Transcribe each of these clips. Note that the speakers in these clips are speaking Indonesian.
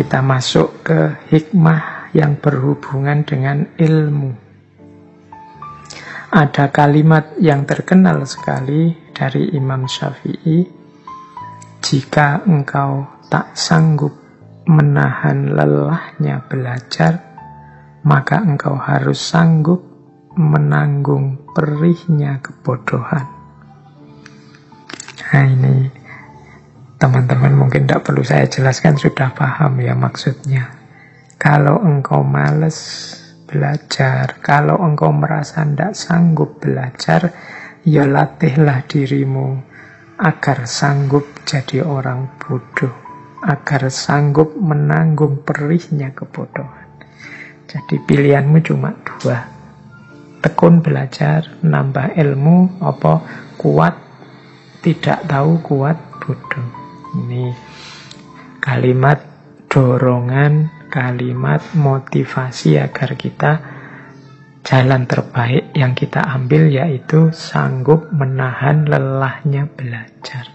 kita masuk ke hikmah yang berhubungan dengan ilmu. Ada kalimat yang terkenal sekali dari Imam Syafi'i, jika engkau tak sanggup menahan lelahnya belajar, maka engkau harus sanggup menanggung perihnya kebodohan. Nah ini teman-teman mungkin tidak perlu saya jelaskan sudah paham ya maksudnya. Kalau engkau males belajar, kalau engkau merasa tidak sanggup belajar, ya latihlah dirimu agar sanggup jadi orang bodoh, agar sanggup menanggung perihnya kebodohan. Jadi pilihanmu cuma dua. Tekun belajar, nambah ilmu, apa kuat, tidak tahu kuat, bodoh. Ini kalimat dorongan kalimat motivasi agar kita jalan terbaik yang kita ambil yaitu sanggup menahan lelahnya belajar.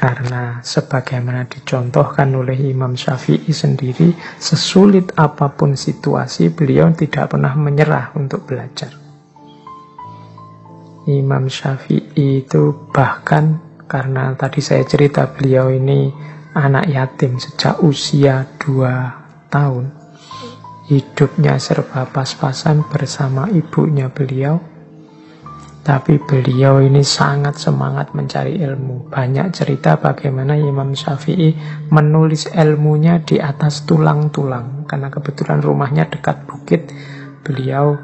Karena sebagaimana dicontohkan oleh Imam Syafi'i sendiri, sesulit apa pun situasi, beliau tidak pernah menyerah untuk belajar. Imam Syafi'i itu bahkan karena tadi saya cerita beliau ini anak yatim sejak usia dua tahun. Hidupnya serba pas-pasan bersama ibunya beliau. Tapi beliau ini sangat semangat mencari ilmu. Banyak cerita bagaimana Imam Syafi'i menulis ilmunya di atas tulang-tulang. Karena kebetulan rumahnya dekat bukit. Beliau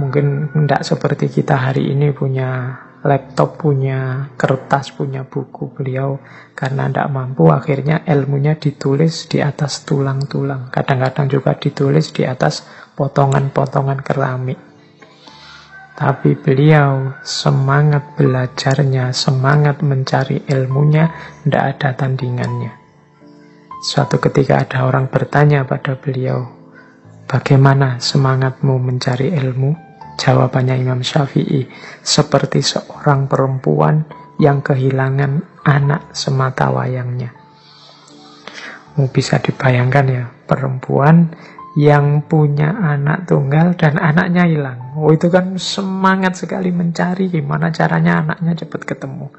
mungkin tidak seperti kita hari ini punya laptop punya kertas punya buku beliau karena tidak mampu akhirnya ilmunya ditulis di atas tulang-tulang. Kadang-kadang juga ditulis di atas potongan-potongan keramik. Tapi beliau semangat belajarnya semangat mencari ilmunya tidak ada tandingannya. Suatu ketika ada orang bertanya pada beliau bagaimana semangatmu mencari ilmu Jawabannya Imam Syafi'i, seperti seorang perempuan yang kehilangan anak semata wayangnya. Bisa dibayangkan ya, perempuan yang punya anak tunggal dan anaknya hilang. Oh itu kan semangat sekali mencari gimana caranya anaknya cepat ketemu.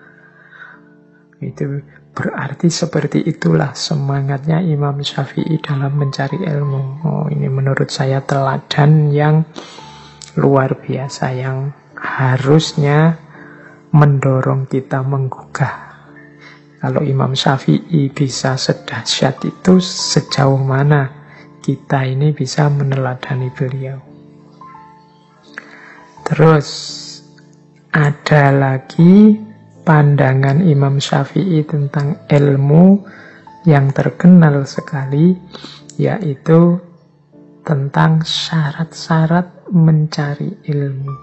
Itu berarti seperti itulah semangatnya Imam Syafi'i dalam mencari ilmu. Oh ini menurut saya teladan yang luar biasa yang harusnya mendorong kita menggugah. Kalau Imam Syafi'i bisa sedahsyat itu sejauh mana kita ini bisa meneladani beliau. Terus ada lagi pandangan Imam Syafi'i tentang ilmu yang terkenal sekali yaitu tentang syarat-syarat mencari ilmu.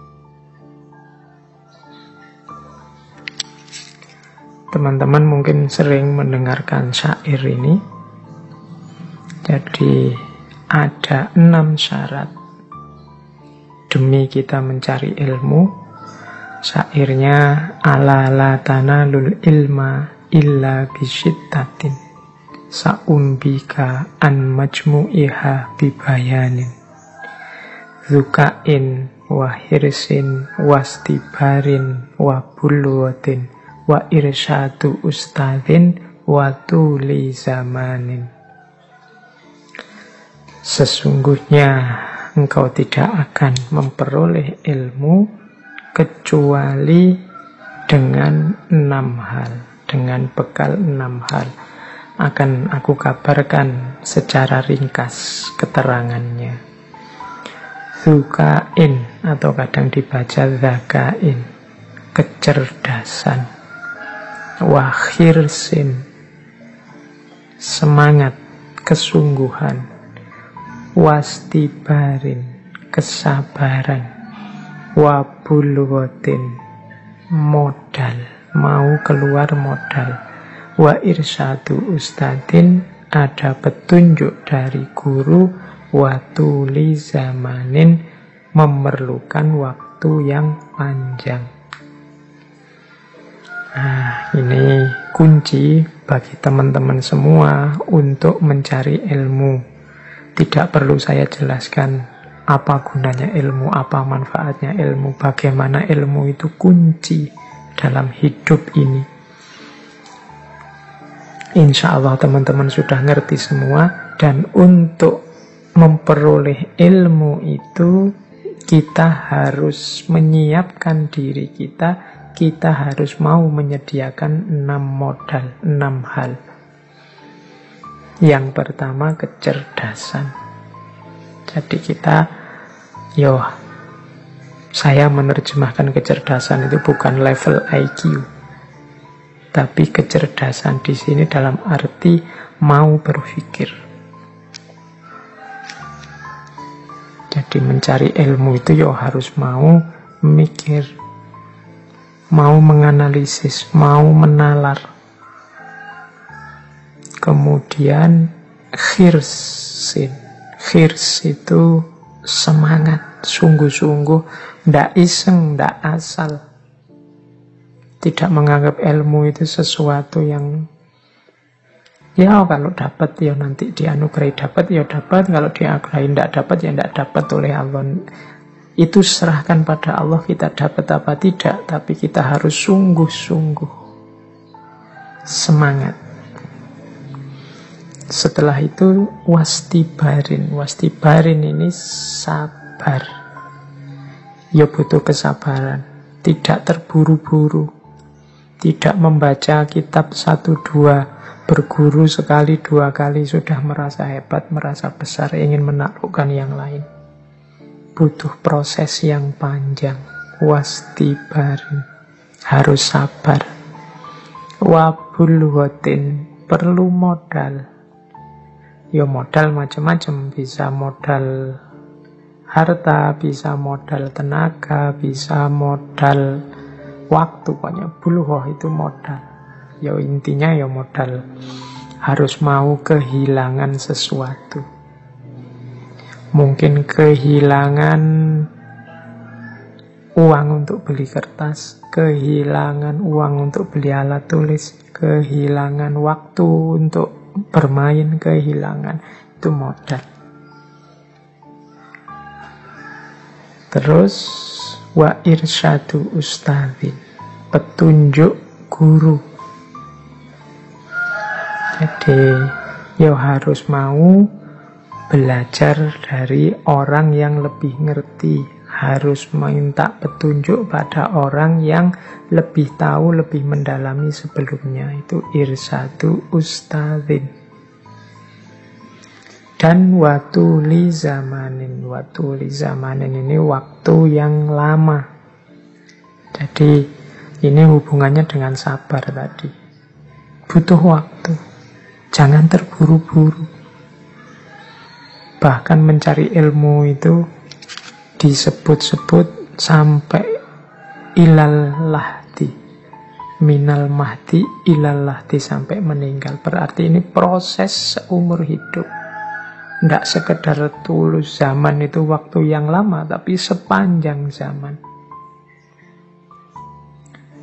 Teman-teman mungkin sering mendengarkan syair ini. Jadi ada enam syarat demi kita mencari ilmu. Syairnya ala la tanalul ilma illa bisyittatin saumbika an majmu'iha bibayanin zukain wa hirsin wastibarin wa bulwatin wa irsyadu ustadin wa tuli zamanin Sesungguhnya engkau tidak akan memperoleh ilmu kecuali dengan enam hal, dengan bekal enam hal. Akan aku kabarkan secara ringkas keterangannya. Zukain atau kadang dibaca zakain. Kecerdasan. Wahirsin semangat kesungguhan. Wastibarin kesabaran. Wabulwotin modal. Mau keluar modal. Wa irsadu ustadin ada petunjuk dari guru watuli zamanin memerlukan waktu yang panjang. Nah, ini kunci bagi teman-teman semua untuk mencari ilmu. Tidak perlu saya jelaskan apa gunanya ilmu, apa manfaatnya ilmu, bagaimana ilmu itu kunci dalam hidup ini. Insya Allah teman-teman sudah ngerti semua dan untuk memperoleh ilmu itu kita harus menyiapkan diri kita kita harus mau menyediakan enam modal, enam hal. Yang pertama kecerdasan. Jadi kita, yo, saya menerjemahkan kecerdasan itu bukan level IQ, tapi kecerdasan di sini dalam arti mau berpikir. Jadi mencari ilmu itu yo harus mau mikir, mau menganalisis, mau menalar. Kemudian khirsin. Khirs itu semangat, sungguh-sungguh, ndak iseng, ndak asal. Tidak menganggap ilmu itu sesuatu yang ya kalau dapat ya nanti dianugerahi dapat ya dapat, kalau dianugerahi ndak dapat ya ndak dapat oleh Allah. Itu serahkan pada Allah kita dapat apa tidak tapi kita harus sungguh-sungguh semangat. Setelah itu wastibarin. Wastibarin ini sabar. Ya butuh kesabaran. Tidak terburu-buru. Tidak membaca kitab satu dua berguru sekali dua kali sudah merasa hebat merasa besar ingin menaklukkan yang lain butuh proses yang panjang. Wastibarin, harus sabar. Wabulwatin, perlu modal. Ya modal macam-macam, bisa modal harta, bisa modal tenaga, bisa modal waktu. Pokoknya buluhoh itu modal. Ya intinya ya modal. Harus mau kehilangan sesuatu mungkin kehilangan uang untuk beli kertas, kehilangan uang untuk beli alat tulis, kehilangan waktu untuk bermain, kehilangan itu modal. Terus wa irsyadu ustadzin, petunjuk guru. Jadi ya harus mau belajar dari orang yang lebih ngerti, harus minta petunjuk pada orang yang lebih tahu, lebih mendalami sebelumnya. Itu irsatu ustadzin. Dan waktu li zamanin, waktu li zamanin ini waktu yang lama. Jadi ini hubungannya dengan sabar tadi. Butuh waktu. Jangan terburu-buru. Bahkan mencari ilmu itu disebut-sebut sampai ilal lahdi. Minal mahdi ilal lahdi sampai meninggal. Berarti ini proses seumur hidup. Tidak sekedar tulus zaman itu waktu yang lama, tapi sepanjang zaman.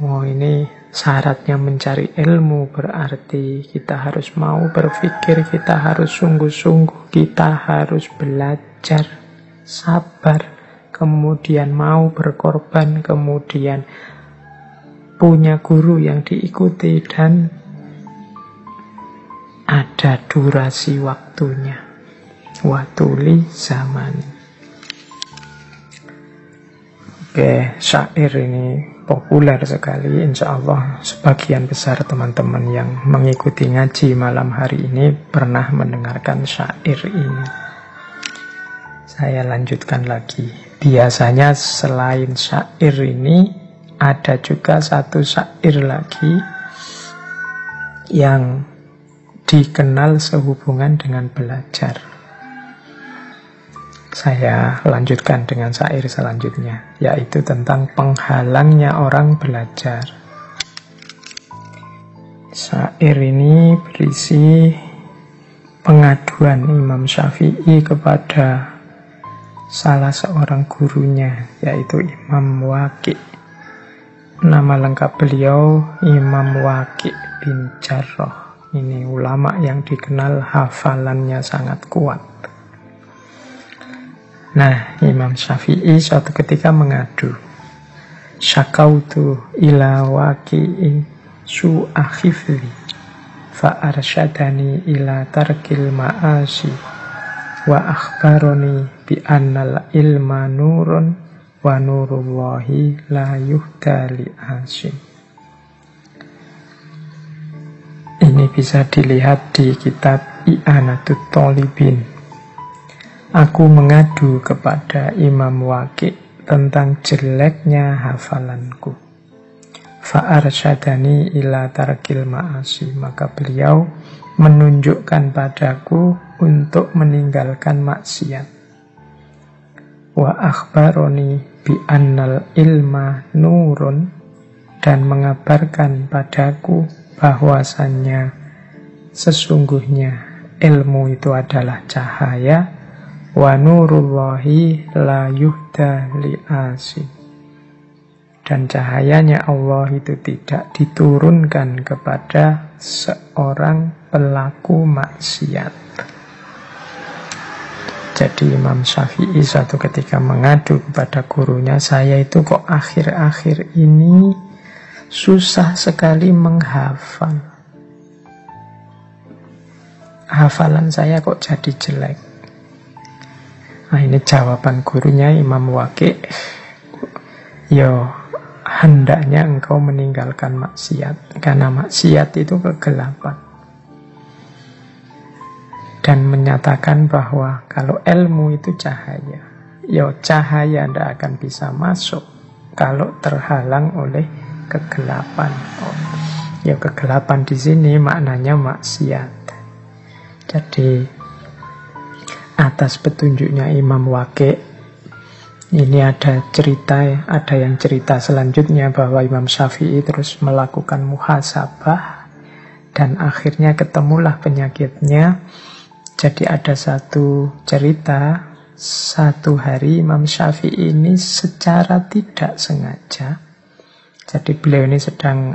Oh ini Syaratnya mencari ilmu berarti kita harus mau berpikir, kita harus sungguh-sungguh, kita harus belajar, sabar, kemudian mau berkorban, kemudian punya guru yang diikuti dan ada durasi waktunya. Watuli zaman. Oke, syair ini populer sekali insya Allah sebagian besar teman-teman yang mengikuti ngaji malam hari ini pernah mendengarkan syair ini. Saya lanjutkan lagi. Biasanya selain syair ini ada juga satu syair lagi yang dikenal sehubungan dengan belajar saya lanjutkan dengan syair selanjutnya, yaitu tentang penghalangnya orang belajar. Syair ini berisi pengaduan Imam Syafi'i kepada salah seorang gurunya, yaitu Imam Waqi. nama lengkap beliau Imam Waqi bin Jarrah. Ini ulama yang dikenal hafalannya sangat kuat. Nah, Imam Syafi'i suatu ketika mengadu. Syakautu ila waqi'i su'akhifli fa'arsyadani ila tarkil ma'asi wa akhbaroni bi annal ilma nurun wa nurullahi la yuhda li. Ini bisa dilihat di kitab I'anatut Tolibin. Aku mengadu kepada Imam Waqi tentang jeleknya hafalanku. Fa'arsyadani ila tarkil ma'asi. Maka beliau menunjukkan padaku untuk meninggalkan maksiat. Wa akhbaroni bi annal ilma nurun dan mengabarkan padaku bahwasannya sesungguhnya ilmu itu adalah cahaya wa nurullahi la yuhda li asin dan cahayanya Allah itu tidak diturunkan kepada seorang pelaku maksiat. Jadi Imam Syafi'i suatu ketika mengadu kepada gurunya, saya itu kok akhir-akhir ini susah sekali menghafal. Hafalan saya kok jadi jelek. Nah ini jawaban gurunya Imam Waqi. Yo, hendaknya engkau meninggalkan maksiat. Karena maksiat itu kegelapan. Dan menyatakan bahwa kalau ilmu itu cahaya. Yo, cahaya tidak akan bisa masuk kalau terhalang oleh kegelapan. Ya kegelapan di sini maknanya maksiat. Jadi atas petunjuknya Imam Wake ini ada cerita, ada yang cerita selanjutnya bahwa Imam Syafi'i terus melakukan muhasabah dan akhirnya ketemulah penyakitnya. Jadi ada satu cerita, satu hari Imam Syafi'i ini secara tidak sengaja jadi beliau ini sedang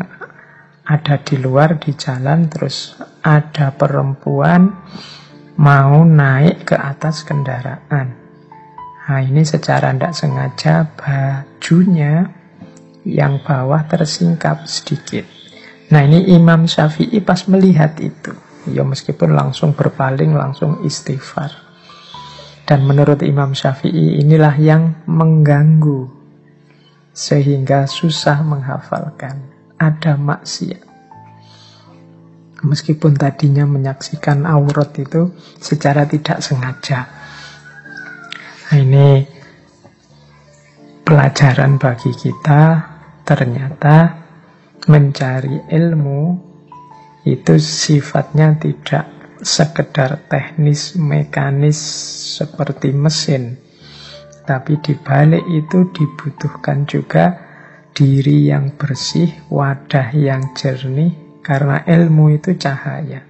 ada di luar di jalan terus ada perempuan mau naik ke atas kendaraan. Nah ini secara tidak sengaja bajunya yang bawah tersingkap sedikit. Nah ini Imam Syafi'i pas melihat itu. Ya meskipun langsung berpaling, langsung istighfar. Dan menurut Imam Syafi'i inilah yang mengganggu sehingga susah menghafalkan. Ada maksiat. Meskipun tadinya menyaksikan aurat itu secara tidak sengaja. Nah, ini pelajaran bagi kita ternyata mencari ilmu itu sifatnya tidak sekedar teknis mekanis seperti mesin tapi di balik itu dibutuhkan juga diri yang bersih, wadah yang jernih, karena ilmu itu cahaya.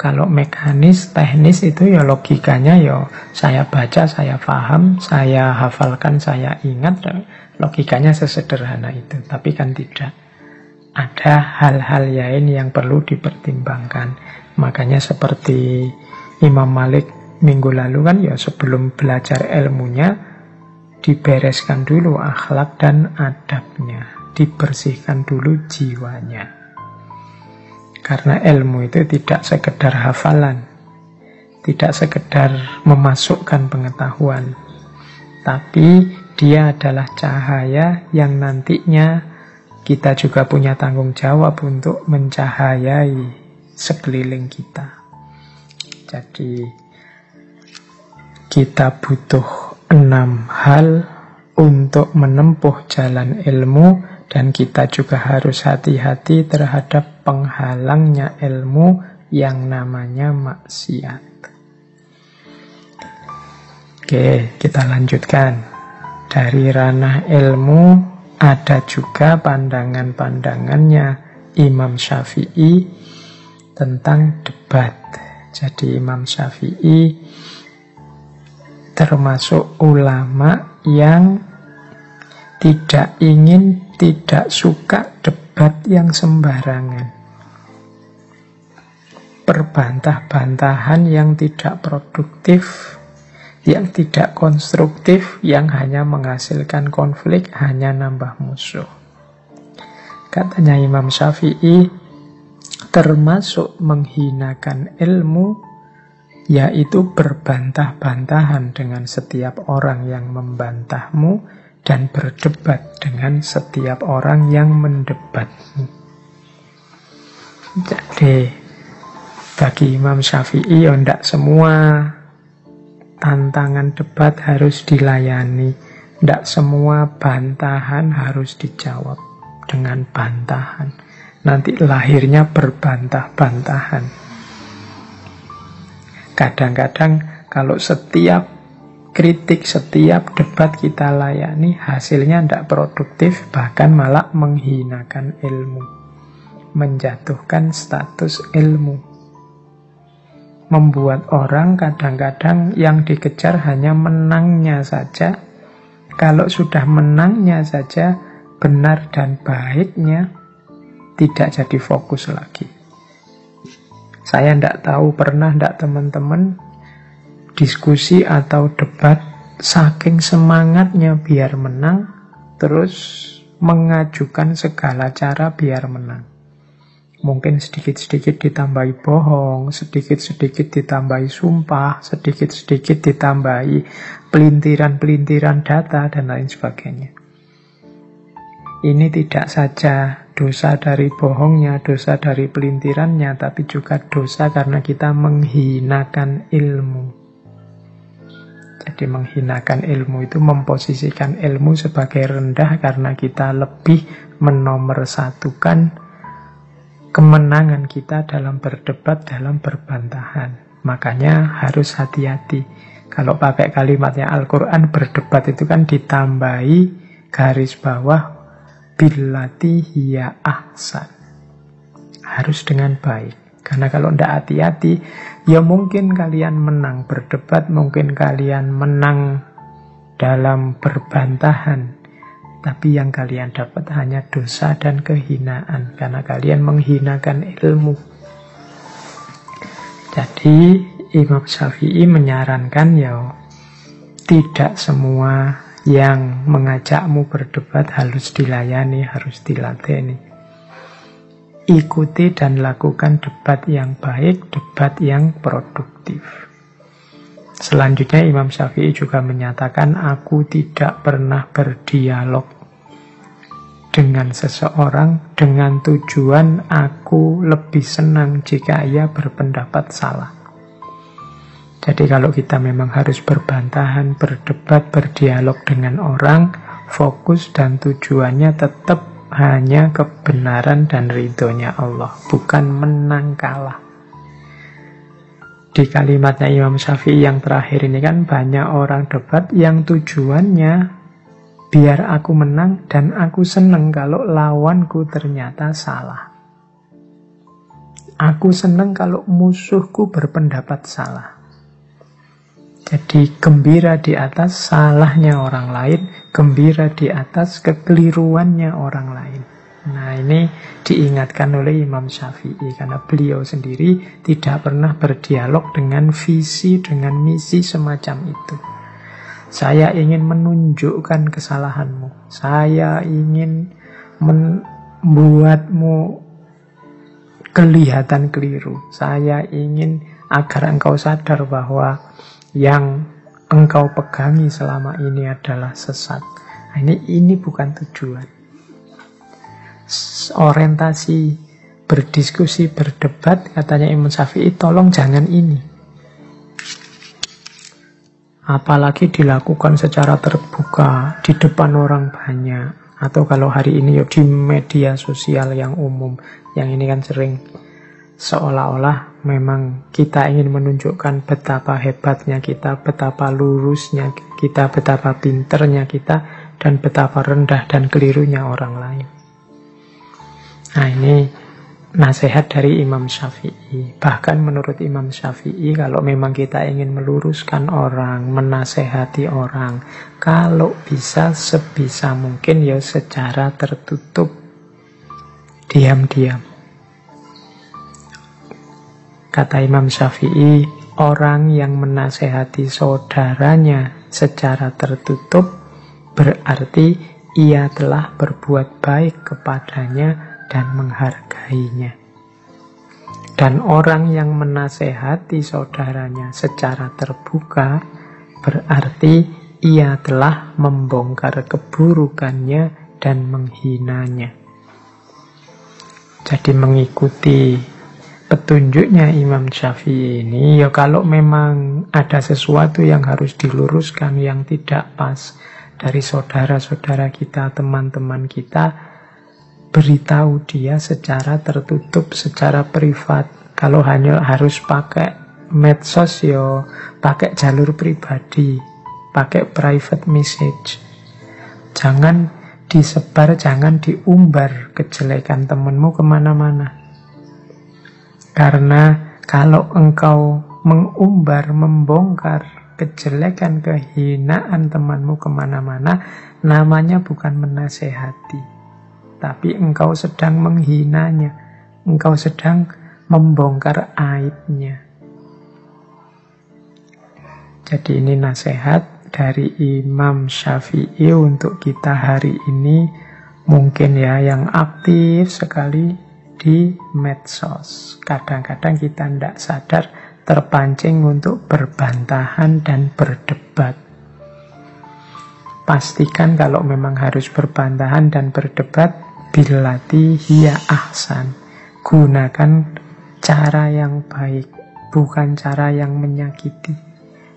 Kalau mekanis, teknis itu ya logikanya ya saya baca, saya paham, saya hafalkan, saya ingat. Logikanya sesederhana itu. Tapi kan tidak. Ada hal-hal lain yang perlu dipertimbangkan. Makanya seperti Imam Malik minggu lalu kan ya sebelum belajar ilmunya dibereskan dulu akhlak dan adabnya, dibersihkan dulu jiwanya. Karena ilmu itu tidak sekedar hafalan, tidak sekedar memasukkan pengetahuan, tapi dia adalah cahaya yang nantinya kita juga punya tanggung jawab untuk mencahayai sekeliling kita. Jadi kita butuh enam hal untuk menempuh jalan ilmu dan kita juga harus hati-hati terhadap penghalangnya ilmu yang namanya maksiat. Oke, kita lanjutkan. Dari ranah ilmu ada juga pandangan-pandangannya Imam Syafi'i tentang debat. Jadi Imam Syafi'i termasuk ulama yang tidak ingin, tidak suka debat yang sembarangan. Perbantah-bantahan yang tidak produktif, yang tidak konstruktif, yang hanya menghasilkan konflik, hanya nambah musuh. Katanya Imam Syafi'i, termasuk menghinakan ilmu yaitu berbantah-bantahan dengan setiap orang yang membantahmu dan berdebat dengan setiap orang yang mendebatmu. Jadi, bagi Imam Syafi'i, ya tidak semua tantangan debat harus dilayani. Tidak semua bantahan harus dijawab dengan bantahan. Nanti lahirnya berbantah-bantahan. Kadang-kadang kalau setiap kritik, setiap debat kita layani, hasilnya tidak produktif, bahkan malah menghinakan ilmu. Menjatuhkan status ilmu. Membuat orang kadang-kadang yang dikejar hanya menangnya saja. Kalau sudah menangnya saja, benar dan baiknya tidak jadi fokus lagi. Saya tidak tahu pernah tidak teman-teman diskusi atau debat saking semangatnya biar menang, terus mengajukan segala cara biar menang. Mungkin sedikit-sedikit ditambahi bohong, sedikit-sedikit ditambahi sumpah, sedikit-sedikit ditambahi pelintiran-pelintiran data, dan lain sebagainya. Ini tidak saja dosa dari bohongnya, dosa dari pelintirannya, tapi juga dosa karena kita menghinakan ilmu. Jadi menghinakan ilmu itu memposisikan ilmu sebagai rendah karena kita lebih menomorsatukan kemenangan kita dalam berdebat, dalam berbantahan. Makanya harus hati-hati. Kalau pakai kalimatnya Al-Quran, berdebat itu kan ditambahi garis bawah billati hiya ahsan. Harus dengan baik. Karena kalau tidak hati-hati, ya mungkin kalian menang berdebat, mungkin kalian menang dalam berbantahan. Tapi yang kalian dapat hanya dosa dan kehinaan. Karena kalian menghinakan ilmu. Jadi Imam Syafi'i menyarankan ya tidak semua yang mengajakmu berdebat harus dilayani, harus dilateni. Ikuti dan lakukan debat yang baik, debat yang produktif. Selanjutnya Imam Syafi'i juga menyatakan aku tidak pernah berdialog dengan seseorang dengan tujuan aku lebih senang jika ia berpendapat salah. Jadi kalau kita memang harus berbantahan, berdebat, berdialog dengan orang, fokus dan tujuannya tetap hanya kebenaran dan ridhonya Allah, bukan menang kalah. Di kalimatnya Imam Syafi'i yang terakhir ini kan banyak orang debat yang tujuannya biar aku menang dan aku seneng kalau lawanku ternyata salah. Aku seneng kalau musuhku berpendapat salah. Jadi gembira di atas salahnya orang lain, gembira di atas kekeliruannya orang lain. Nah ini diingatkan oleh Imam Syafi'i karena beliau sendiri tidak pernah berdialog dengan visi, dengan misi semacam itu. Saya ingin menunjukkan kesalahanmu. Saya ingin membuatmu kelihatan keliru. Saya ingin agar engkau sadar bahwa yang engkau pegangi selama ini adalah sesat. Nah, ini ini bukan tujuan. Orientasi berdiskusi, berdebat, katanya Imam Syafi'i, tolong jangan ini. Apalagi dilakukan secara terbuka di depan orang banyak. Atau kalau hari ini ya di media sosial yang umum. Yang ini kan sering seolah-olah memang kita ingin menunjukkan betapa hebatnya kita, betapa lurusnya kita, betapa pinternya kita, dan betapa rendah dan kelirunya orang lain. Nah ini nasihat dari Imam Syafi'i. Bahkan menurut Imam Syafi'i, kalau memang kita ingin meluruskan orang, menasehati orang, kalau bisa sebisa mungkin ya secara tertutup, diam-diam. Kata Imam Syafi'i, orang yang menasehati saudaranya secara tertutup berarti ia telah berbuat baik kepadanya dan menghargainya. Dan orang yang menasehati saudaranya secara terbuka berarti ia telah membongkar keburukannya dan menghinanya. Jadi mengikuti petunjuknya Imam Syafi'i ini, ya kalau memang ada sesuatu yang harus diluruskan yang tidak pas dari saudara-saudara kita, teman-teman kita, beritahu dia secara tertutup, secara privat. Kalau hanya harus pakai medsos yo, pakai jalur pribadi, pakai private message. Jangan disebar, jangan diumbar kejelekan temanmu ke mana-mana. Karena kalau engkau mengumbar, membongkar kejelekan, kehinaan temanmu ke mana-mana, namanya bukan menasehati. Tapi engkau sedang menghinanya, engkau sedang membongkar aibnya. Jadi ini nasihat dari Imam Syafi'i untuk kita hari ini. Mungkin ya yang aktif sekali di medsos. Kadang-kadang kita tidak sadar terpancing untuk berbantahan dan berdebat. Pastikan kalau memang harus berbantahan dan berdebat, Bilati hiya ahsan. Gunakan cara yang baik, bukan cara yang menyakiti.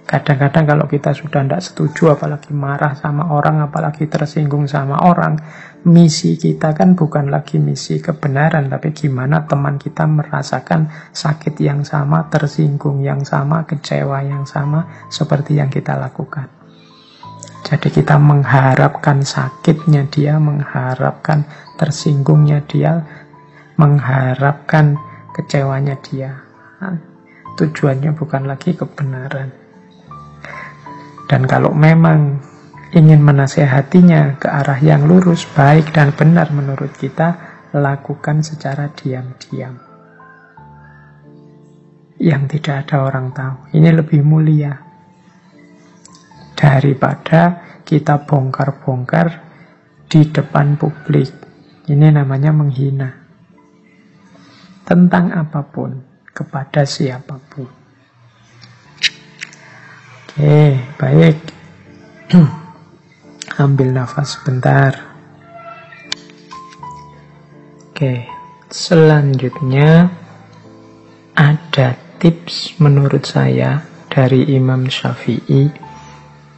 Kadang-kadang kalau kita sudah tidak setuju, apalagi marah sama orang, apalagi tersinggung sama orang, misi kita kan bukan lagi misi kebenaran, tapi gimana teman kita merasakan sakit yang sama, tersinggung yang sama, kecewa yang sama, seperti yang kita lakukan. Jadi kita mengharapkan sakitnya dia, mengharapkan tersinggungnya dia, mengharapkan kecewanya dia. Nah, tujuannya bukan lagi kebenaran. Dan kalau memang ingin menasehatinya ke arah yang lurus, baik dan benar menurut kita, lakukan secara diam-diam. Yang tidak ada orang tahu. Ini lebih mulia daripada kita bongkar-bongkar di depan publik. Ini namanya menghina. Tentang apa pun, kepada siapa pun. Oke, baik. Ambil nafas sebentar. Oke, selanjutnya ada tips menurut saya dari Imam Syafi'i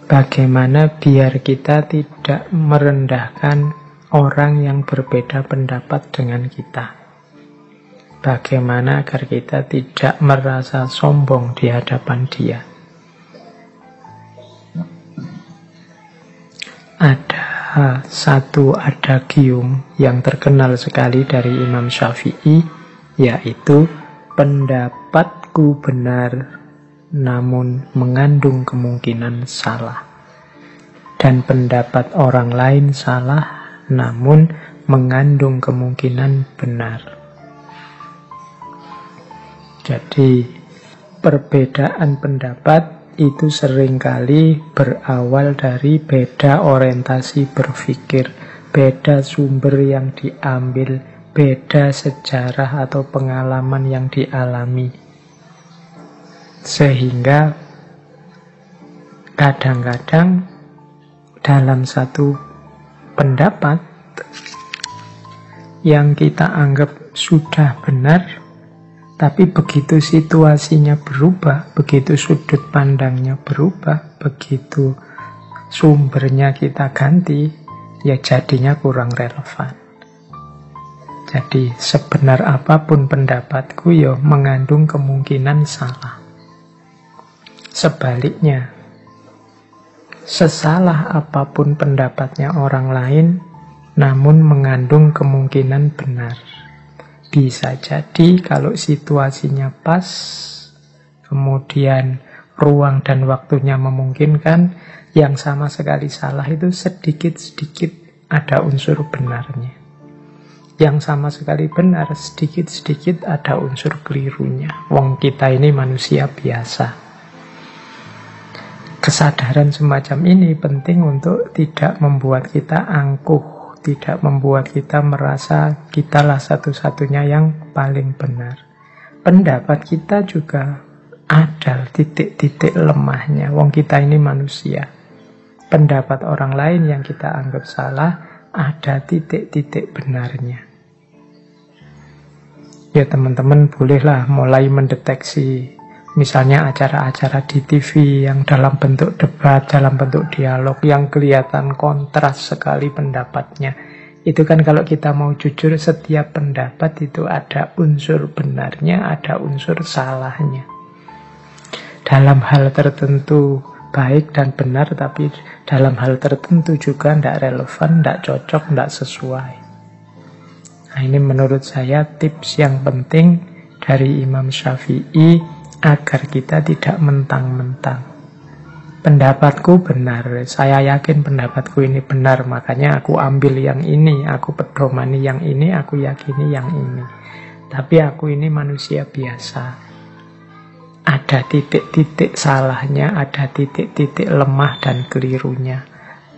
Bagaimana biar kita tidak merendahkan orang yang berbeda pendapat dengan kita? Bagaimana agar kita tidak merasa sombong di hadapan dia? Ada satu adagium yang terkenal sekali dari Imam Syafi'i, yaitu pendapatku benar namun mengandung kemungkinan salah. Dan pendapat orang lain salah, namun mengandung kemungkinan benar. Jadi, perbedaan pendapat itu sering kali berawal dari beda orientasi berpikir, beda sumber yang diambil, beda sejarah atau pengalaman yang dialami. Sehingga kadang-kadang dalam satu pendapat yang kita anggap sudah benar, tapi begitu situasinya berubah, begitu sudut pandangnya berubah, begitu sumbernya kita ganti, ya jadinya kurang relevan. Jadi sebenar apa pun pendapatku ya mengandung kemungkinan salah. Sebaliknya, sesalah apa pun pendapatnya orang lain, namun mengandung kemungkinan benar. Bisa jadi kalau situasinya pas, kemudian ruang dan waktunya memungkinkan, yang sama sekali salah itu sedikit-sedikit ada unsur benarnya. Yang sama sekali benar, sedikit-sedikit ada unsur kelirunya. Wong kita ini manusia biasa. Kesadaran semacam ini penting untuk tidak membuat kita angkuh tidak membuat kita merasa kitalah satu-satunya yang paling benar. Pendapat kita juga ada titik-titik lemahnya. Wong kita ini manusia. Pendapat orang lain yang kita anggap salah ada titik-titik benarnya. Ya teman-teman bolehlah mulai mendeteksi Misalnya acara-acara di TV yang dalam bentuk debat, dalam bentuk dialog yang kelihatan kontras sekali pendapatnya. Itu kan kalau kita mau jujur setiap pendapat itu ada unsur benarnya, ada unsur salahnya. Dalam hal tertentu baik dan benar, tapi dalam hal tertentu juga tidak relevan, tidak cocok, tidak sesuai. Nah ini menurut saya tips yang penting dari Imam Syafi'i agar kita tidak mentang-mentang. Pendapatku benar, saya yakin pendapatku ini benar, makanya aku ambil yang ini, aku pedomani yang ini, aku yakini yang ini. Tapi aku ini manusia biasa. Ada titik-titik salahnya, ada titik-titik lemah dan kelirunya.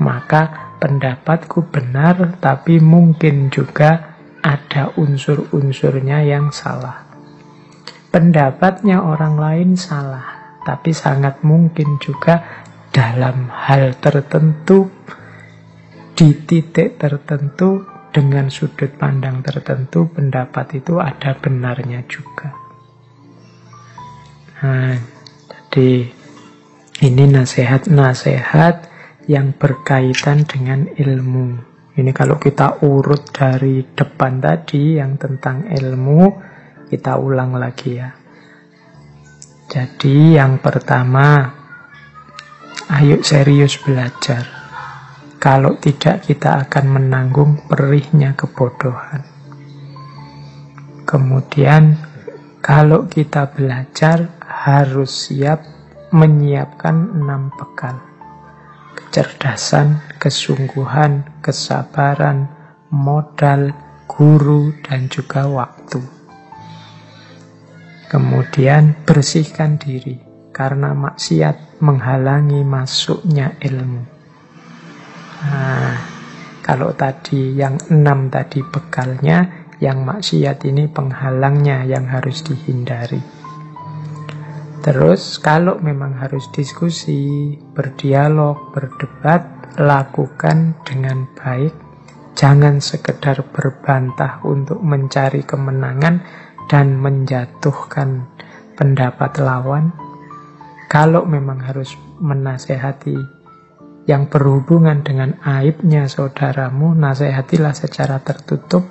Maka pendapatku benar, tapi mungkin juga ada unsur-unsurnya yang salah pendapatnya orang lain salah, tapi sangat mungkin juga dalam hal tertentu, di titik tertentu, dengan sudut pandang tertentu, pendapat itu ada benarnya juga. Nah, jadi ini nasihat-nasihat yang berkaitan dengan ilmu. Ini kalau kita urut dari depan tadi yang tentang ilmu, kita ulang lagi ya. Jadi yang pertama, ayo serius belajar. Kalau tidak kita akan menanggung perihnya kebodohan. Kemudian kalau kita belajar harus siap menyiapkan enam bekal. Kecerdasan, kesungguhan, kesabaran, modal, guru, dan juga waktu. Kemudian bersihkan diri karena maksiat menghalangi masuknya ilmu. Nah, kalau tadi yang enam tadi bekalnya, yang maksiat ini penghalangnya yang harus dihindari. Terus kalau memang harus diskusi, berdialog, berdebat, lakukan dengan baik. Jangan sekedar berbantah untuk mencari kemenangan, dan menjatuhkan pendapat lawan, kalau memang harus menasehati yang berhubungan dengan aibnya saudaramu, nasehatilah secara tertutup,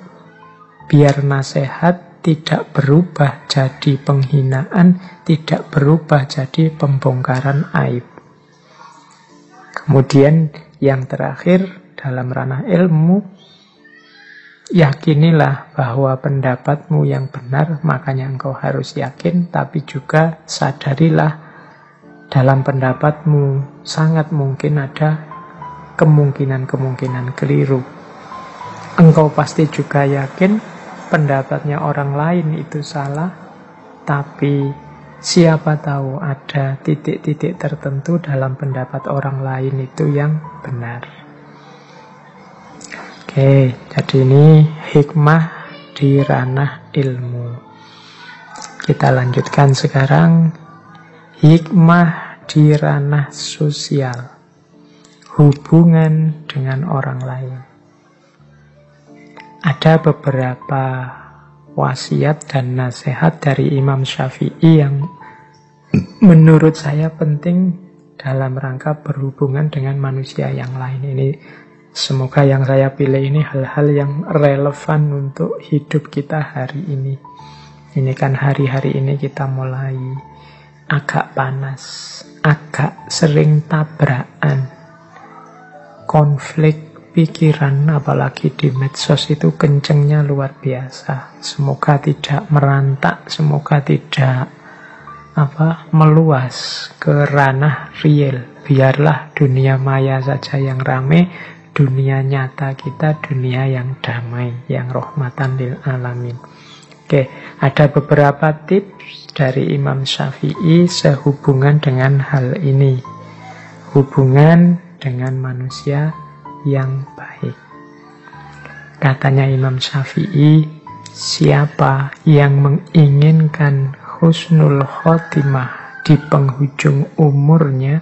biar nasihat tidak berubah jadi penghinaan, tidak berubah jadi pembongkaran aib. Kemudian yang terakhir dalam ranah ilmu, Yakinilah bahwa pendapatmu yang benar, makanya engkau harus yakin, tapi juga sadarilah dalam pendapatmu sangat mungkin ada kemungkinan-kemungkinan keliru. Engkau pasti juga yakin pendapatnya orang lain itu salah, tapi siapa tahu ada titik-titik tertentu dalam pendapat orang lain itu yang benar. Oke, jadi ini hikmah di ranah ilmu. Kita lanjutkan sekarang hikmah di ranah sosial. Hubungan dengan orang lain. Ada beberapa wasiat dan nasihat dari Imam Syafi'i yang menurut saya penting dalam rangka berhubungan dengan manusia yang lain. Ini Semoga yang saya pilih ini hal-hal yang relevan untuk hidup kita hari ini. Ini kan hari-hari ini kita mulai agak panas, agak sering tabrakan, konflik pikiran, apalagi di medsos itu kencengnya luar biasa. Semoga tidak merantak, semoga tidak apa meluas ke ranah real. Biarlah dunia maya saja yang rame, dunia nyata kita dunia yang damai, yang rahmatan lil alamin. Oke, ada beberapa tips dari Imam Syafi'i sehubungan dengan hal ini. Hubungan dengan manusia yang baik. Katanya Imam Syafi'i, siapa yang menginginkan husnul khotimah di penghujung umurnya,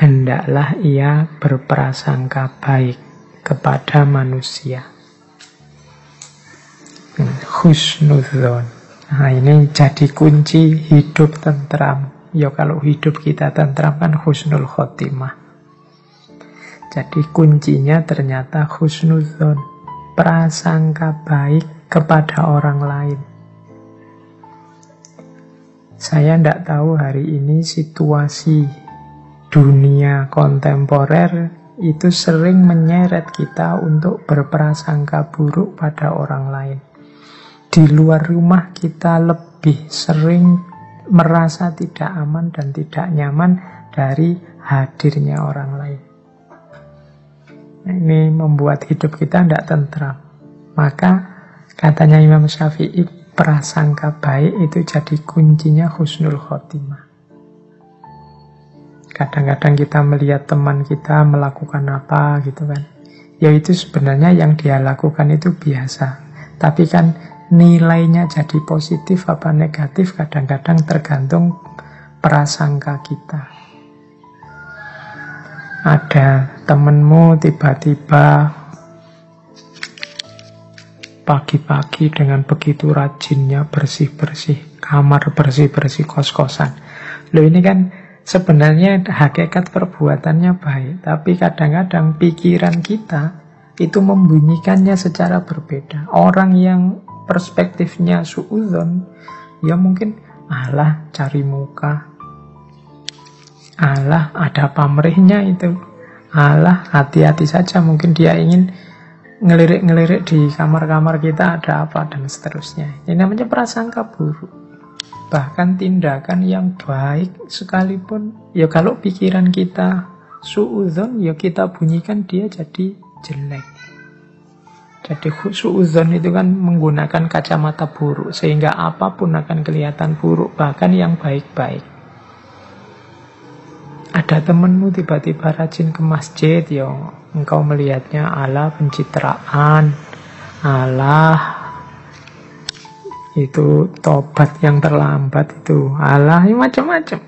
hendaklah ia berprasangka baik kepada manusia. Husnudzon. Nah ini jadi kunci hidup tentram. Ya kalau hidup kita tentram kan husnul khotimah. Jadi kuncinya ternyata husnuzon, prasangka baik kepada orang lain. Saya tidak tahu hari ini situasi dunia kontemporer itu sering menyeret kita untuk berprasangka buruk pada orang lain. Di luar rumah kita lebih sering merasa tidak aman dan tidak nyaman dari hadirnya orang lain. Ini membuat hidup kita tidak tentram. Maka katanya Imam Syafi'i, prasangka baik itu jadi kuncinya husnul khotimah. Kadang-kadang kita melihat teman kita melakukan apa gitu kan. Ya itu sebenarnya yang dia lakukan itu biasa. Tapi kan nilainya jadi positif apa negatif kadang-kadang tergantung prasangka kita ada temenmu tiba-tiba pagi-pagi dengan begitu rajinnya bersih-bersih kamar bersih-bersih kos-kosan. Loh ini kan sebenarnya hakikat perbuatannya baik, tapi kadang-kadang pikiran kita itu membunyikannya secara berbeda. Orang yang perspektifnya suudon, ya mungkin Allah cari muka, Allah ada pamrihnya itu. Allah hati-hati saja mungkin dia ingin ngelirik-ngelirik di kamar-kamar kita ada apa dan seterusnya. Ini namanya prasangka buruk. Bahkan tindakan yang baik sekalipun ya kalau pikiran kita suudzon ya kita bunyikan dia jadi jelek. Jadi suudzon itu kan menggunakan kacamata buruk sehingga apa pun akan kelihatan buruk bahkan yang baik-baik. Ada temenmu tiba-tiba rajin ke masjid, ya engkau melihatnya Allah pencitraan, Allah itu tobat yang terlambat itu Allah macam-macam.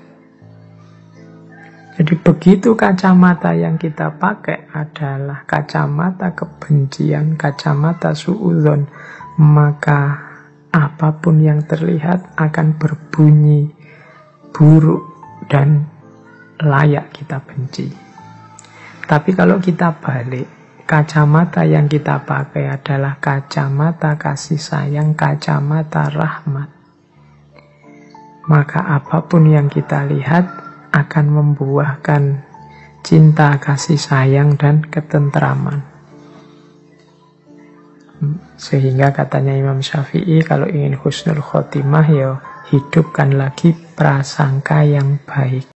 Jadi begitu kacamata yang kita pakai adalah kacamata kebencian, kacamata suudon, maka apa pun yang terlihat akan berbunyi buruk dan layak kita benci. Tapi kalau kita balik, kacamata yang kita pakai adalah kacamata kasih sayang, kacamata rahmat. Maka apa pun yang kita lihat akan membuahkan cinta, kasih sayang, dan ketentraman. Sehingga katanya Imam Syafi'i kalau ingin husnul khotimah ya hidupkan lagi prasangka yang baik.